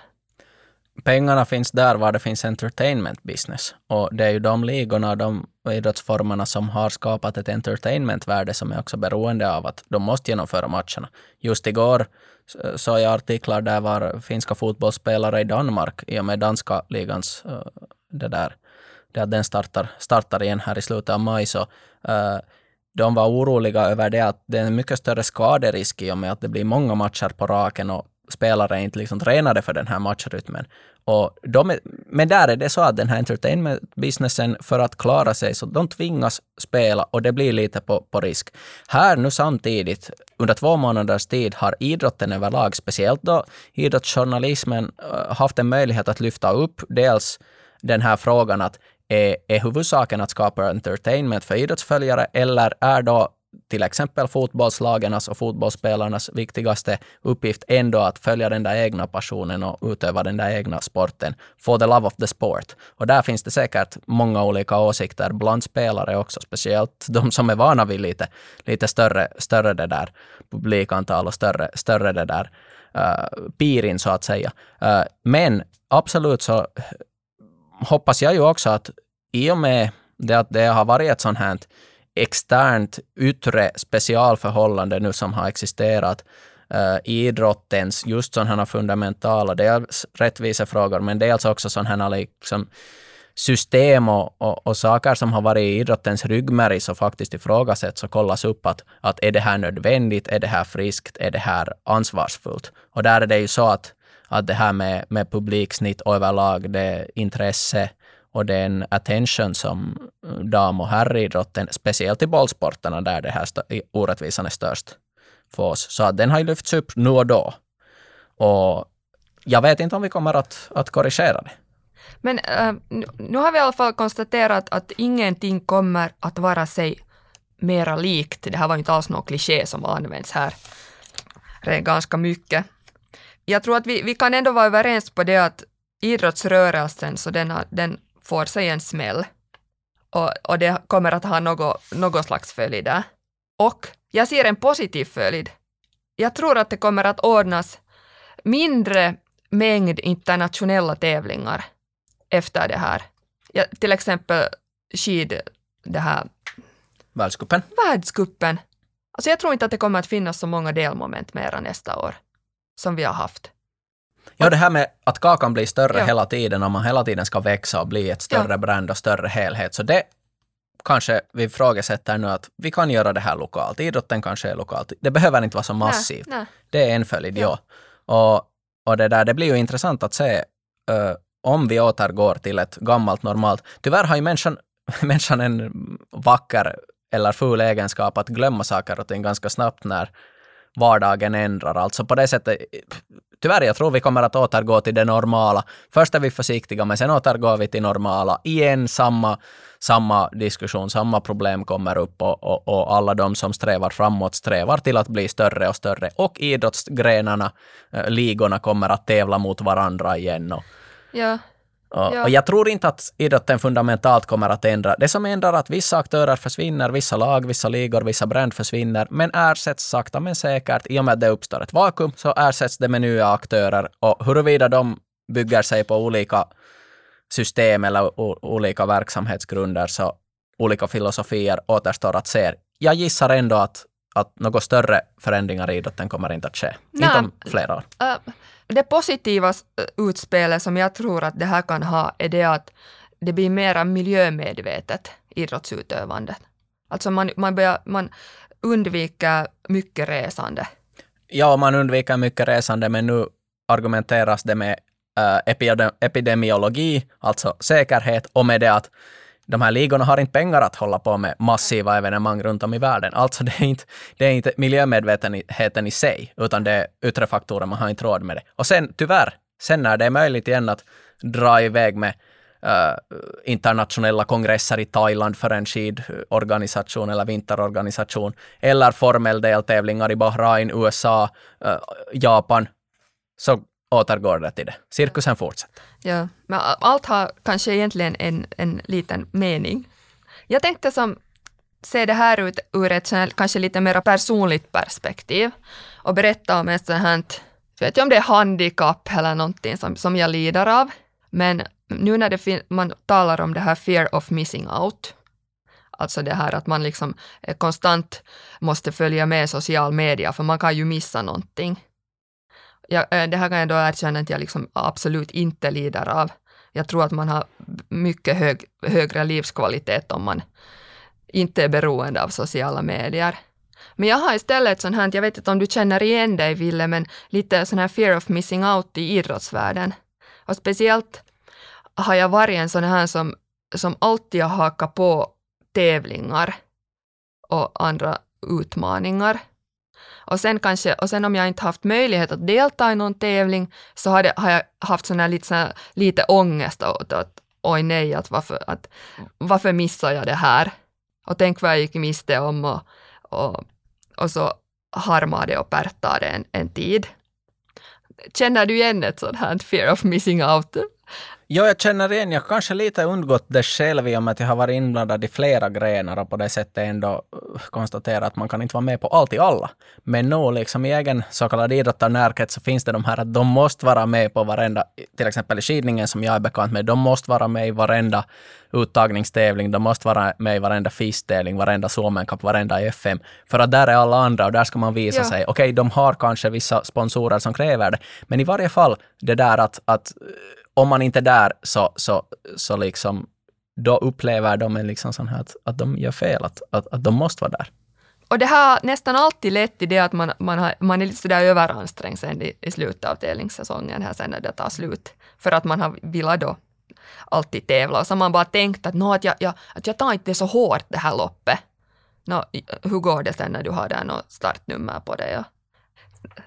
pengarna finns där var det finns entertainment business. Och det är ju de ligorna och de idrottsformerna som har skapat ett entertainmentvärde som är också beroende av att de måste genomföra matcherna. Just igår såg jag artiklar där var finska fotbollsspelare i Danmark i och med danska ligans det där, det att den startar, startar igen här i slutet av maj. Så, uh, de var oroliga över det att det är en mycket större skaderisk i och med att det blir många matcher på raken och spelare är inte liksom tränade för den här matchrytmen. Och de är, men där är det så att den här entertainment-businessen, för att klara sig, så de tvingas spela och det blir lite på, på risk. Här nu samtidigt, under två månaders tid, har idrotten överlag, speciellt då idrottsjournalismen, eh, haft en möjlighet att lyfta upp dels den här frågan att är, är huvudsaken att skapa entertainment för idrottsföljare eller är då till exempel fotbollslagarnas och fotbollsspelarnas viktigaste uppgift ändå att följa den där egna passionen och utöva den där egna sporten. For the love of the sport. Och där finns det säkert många olika åsikter bland spelare också, speciellt de som är vana vid lite, lite större, större det där publikantal och större, större det där eh, uh, pirin så att säga. Uh, men absolut så hoppas jag ju också att i och med det att det har varit ett sånt här externt yttre specialförhållande nu som har existerat uh, idrottens just sådana fundamentala, dels rättvisefrågor, men dels också sådana liksom system och, och, och, saker som har varit i idrottens ryggmärg så faktiskt ifrågasätts och kollas upp att, att är det här nödvändigt, är det här friskt, är det här ansvarsfullt? Och där är det ju så att, att det här med, med publiksnitt och överlag det intresse och den attention som dam och herridrotten, speciellt i bollsporterna där det här orättvisan är störst för oss. Så den har ju lyfts upp nu och då. Och jag vet inte om vi kommer att, att korrigera det. Men äh, nu har vi i alla fall konstaterat att ingenting kommer att vara sig mera likt. Det här var ju inte alls någon kliché som används här. Det är ganska mycket. Jag tror att vi, vi kan ändå vara överens på det att idrottsrörelsen, så den, har, den får sig en smäll och, och det kommer att ha något, något slags följd där. Och jag ser en positiv följd. Jag tror att det kommer att ordnas mindre mängd internationella tävlingar efter det här. Ja, till exempel skid, det här... Världscupen. Världscupen. Alltså jag tror inte att det kommer att finnas så många delmoment mera nästa år som vi har haft. Ja, det här med att kakan blir större ja. hela tiden och man hela tiden ska växa och bli ett större ja. brand och större helhet. Så det kanske vi ifrågasätter nu att vi kan göra det här lokalt. Idrotten kanske är lokalt. Det behöver inte vara så massivt. Nej, nej. Det är en följd, ja. Och, och det där, det blir ju intressant att se uh, om vi återgår till ett gammalt normalt. Tyvärr har ju människan, människan en vacker eller ful egenskap att glömma saker och ting ganska snabbt när vardagen ändrar. Alltså på det sättet, tyvärr, jag tror vi kommer att återgå till det normala. Först är vi försiktiga, men sen återgår vi till normala. Igen samma, samma diskussion, samma problem kommer upp och, och, och alla de som strävar framåt strävar till att bli större och större. Och idrottsgrenarna, eh, ligorna kommer att tävla mot varandra igen. Och, Ja och, Ja. och jag tror inte att idrotten fundamentalt kommer att ändra. Det som ändrar att vissa aktörer försvinner, vissa lag, vissa ligor, vissa brand försvinner, men ersätts sakta men säkert. I och med att det uppstår ett vakuum så ersätts det med nya aktörer och huruvida de bygger sig på olika system eller olika verksamhetsgrunder så olika filosofier återstår att se. Jag gissar ändå att, att några större förändringar i idrotten kommer inte att ske. Nej. Inte om flera år. Äh, det positiva utspelet som jag tror att det här kan ha är det att det blir mera miljömedvetet idrottsutövande. Alltså man, man, börjar, man undviker mycket resande. Ja, man undviker mycket resande, men nu argumenteras det med äh, epidemiologi, alltså säkerhet, och med det att de här ligorna har inte pengar att hålla på med massiva evenemang runt om i världen. Alltså det är inte, det är inte miljömedvetenheten i sig, utan det är yttre faktorer, man har inte råd med det. Och sen tyvärr, sen när det är möjligt igen att dra iväg med Uh, internationella kongresser i Thailand för en skidorganisation eller vinterorganisation, eller formeldeltävlingar i Bahrain, USA, uh, eh, Japan, så återgår det till det. Cirkusen fortsätter. Ja, men allt har kanske egentligen en, en liten mening. Jag tänkte som se det här ut ur ett här, kanske lite mer personligt perspektiv och berätta om ett sånt här, vet om det är handikapp eller någonting som, som jag lider av, men nu när det man talar om det här fear of missing out, alltså det här att man liksom eh, konstant måste följa med social media för man kan ju missa någonting. Jag, eh, det här kan jag då erkänna att jag liksom absolut inte lider av. Jag tror att man har mycket hög, högre livskvalitet om man inte är beroende av sociala medier. Men jag har istället ett sånt här, jag vet inte om du känner igen dig Ville, men lite sån här fear of missing out i idrottsvärlden. Och speciellt har jag varit en sån här som, som alltid har hakat på tävlingar och andra utmaningar. Och sen, kanske, och sen om jag inte haft möjlighet att delta i någon tävling så har, det, har jag haft sån här lite, sån här, lite ångest åt att oj nej, att varför, att, varför missar jag det här? Och tänk vad jag gick miste om och, och, och så harmade och pärtade en, en tid. Känner du igen ett sånt här fear of missing out? Ja, jag känner igen, jag kanske lite undgått det själv i och med att jag har varit inblandad i flera grenar och på det sättet ändå uh, konstatera att man kan inte vara med på allt i alla. Men nu liksom i egen så kallad idrottarnärkrets så finns det de här att de måste vara med på varenda, till exempel i skidningen som jag är bekant med, de måste vara med i varenda uttagningstävling, de måste vara med i varenda FIS-tävling, varenda Suomen Cup, varenda FM. För att där är alla andra och där ska man visa Ja. sig. Okej, de har kanske vissa sponsorer som kräver det, men i varje fall det där att, att om man inte är där så, så, så liksom, då upplever de en liksom sån här att, att de gör fel, att, att, att de måste vara där. Och det har nästan alltid lett till det att man, man, har, man är lite sådär överansträngd sen i, i slutet av tävlingssäsongen här sen när det tar slut. För att man har velat då alltid tävla och så har man bara tänkt att, no, att, jag, jag, att jag tar inte så hårt det här loppet. No, hur går det sen när du har där något startnummer på dig?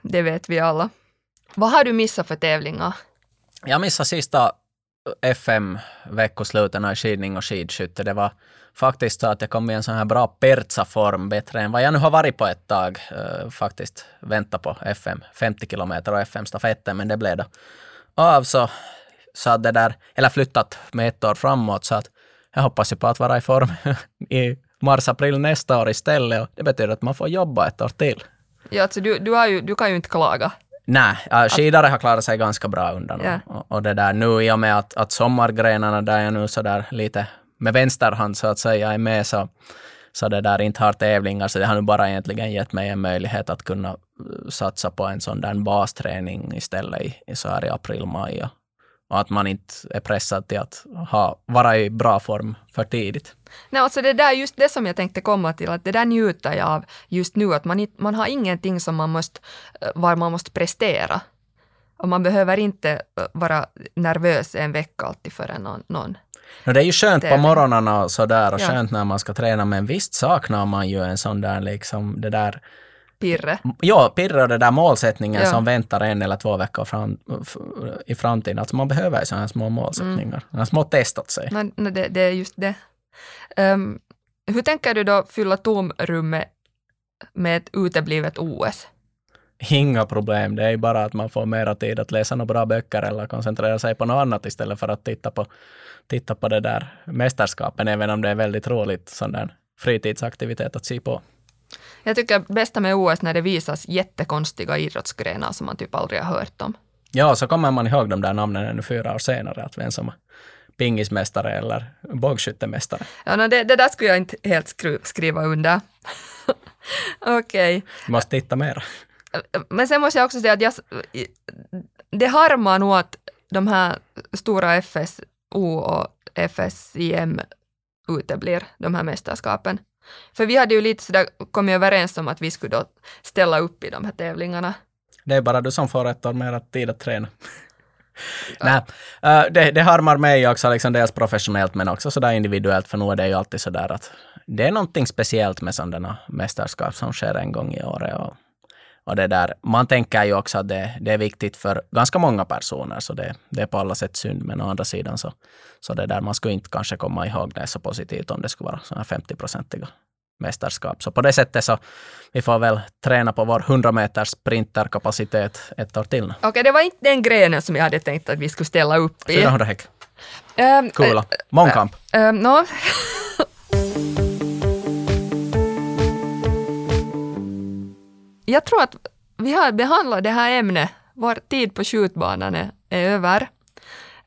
Det vet vi alla. Vad har du missat för tävlingar? Jag missade sista eh, FM-veckosluten i skidning och skidskytte. Det var faktiskt så att jag kom i en sån här bra pertsa-form, bättre än vad jag nu har varit på ett tag. Uh, faktiskt vänta på FM, 50 kilometer och FM-stafetten, men det blev då av så, så att det där, eller flyttat med ett år framåt, så att jag hoppas ju på att vara i form i mars-april nästa år istället och det betyder att man får jobba ett år till. Ja, alltså du, du, har ju, du kan ju inte klaga. Nej, äh, skidare har klarat sig ganska bra undan. Ja. Och, och det där nu i och med att, att sommargrenarna där jag nu så där lite med vänsterhand så att säga är med så, så det där inte har tävlingar så det har nu bara egentligen gett mig en möjlighet att kunna uh, satsa på en sån där basträning istället i, i så här i april, maj och, och att man inte är pressad till att ha, vara i bra form för tidigt. Nej, alltså det där, just det som jag tänkte komma till, att det där njuter jag av just nu, att man, man har ingenting som man måste, eh, var man måste prestera. Och man behöver inte äh, vara nervös en vecka alltid före någon, någon. No, det är ju skönt på morgnarna och sådär och Ja. skönt när man ska träna, men visst saknar man ju en sån där liksom, det där pirre. Ja, pirra och det där målsättningen Ja. som väntar en eller två veckor fram, i framtiden. Alltså man behöver ju sådana här små målsättningar. Mm. Små test åt sig. Men, nej, det, det är just det. Ehm, hur tänker du då fylla tomrummet med ett uteblivet OS? Inga problem, det är bara att man får mera tid att läsa några bra böcker eller koncentrera sig på något annat istället för att titta på, titta på det där mästerskapen, även om det är väldigt roligt sån där fritidsaktivitet att se på. Jag tycker bästa med OS när det visas jättekonstiga idrottsgrenar som man typ aldrig har hört om. Ja, så kommer man ihåg de där namnen ännu fyra år senare, att vem som är pingismästare eller bågskyttemästare. Ja, no, det, det där skulle jag inte helt skru, skriva under. Okej. Du måste titta mera. Men sen måste jag också säga att jag, det harmar nog att de här stora FSO och FSIM uteblir, de här mästerskapen. För vi hade ju lite sådär kommit överens om att vi skulle då ställa upp i de här tävlingarna. Det är bara du som får ett år mer tid att träna. Nej, eh, det, det harmar mig också, liksom dels professionellt men också sådär individuellt, för nu är det ju alltid sådär att det är någonting speciellt med sådana mästerskap som sker en gång i året. Och, och det där, man tänker ju också att det, det är viktigt för ganska många personer, så det, det är på alla sätt synd, men å andra sidan så, så det där, man skulle inte kanske komma ihåg det så positivt om det skulle vara sådana 50-procentiga mästerskap. Så på det sättet så vi får väl träna på vår 100 meters sprinterkapacitet ett år till. Okej, det var inte den grenen som jag hade tänkt att vi skulle ställa upp i. 400 häck. Ähm, Coola. Mångkamp. Ähm, no. Jag tror att vi har behandlat det här ämnet. Vår tid på skjutbanan är, är över.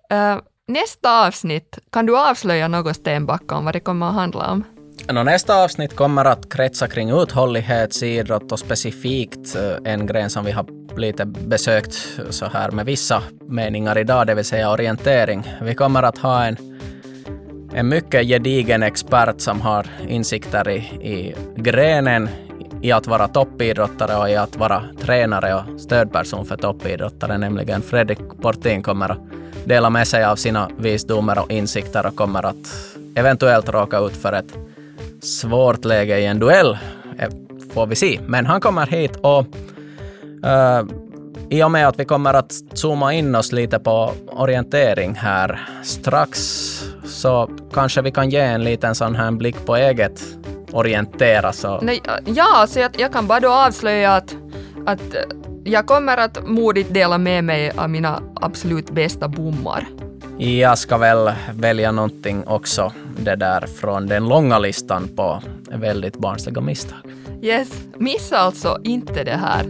Eh, nästa avsnitt, kan du avslöja något Stenbacka om vad det kommer att handla om? No, nästa avsnitt kommer att kretsa kring uthållighetsidrott och specifikt eh, en gren som vi har lite besökt så här med vissa meningar idag, det vill säga orientering. Vi kommer att ha en, en mycket gedigen expert som har insikter i, i grenen, i att vara toppidrottare och i att vara tränare och stödperson för toppidrottare, nämligen Fredrik Portin kommer att dela med sig av sina visdomar och insikter och kommer att eventuellt råka ut för ett svårt läge i en duell, eh, får vi se. Men han kommer hit och uh, i och med att vi kommer att zooma in oss lite på orientering här strax så kanske vi kan ge en liten sån här blick på eget orientera. Så Nej, ja, så jag, jag kan bara då avslöja att, att eh, jag kommer att modigt dela med mig av mina absolut bästa bommar. jag ska väl välja någonting också det där från den långa listan på väldigt barnsliga misstag. Yes, missa alltså inte det här.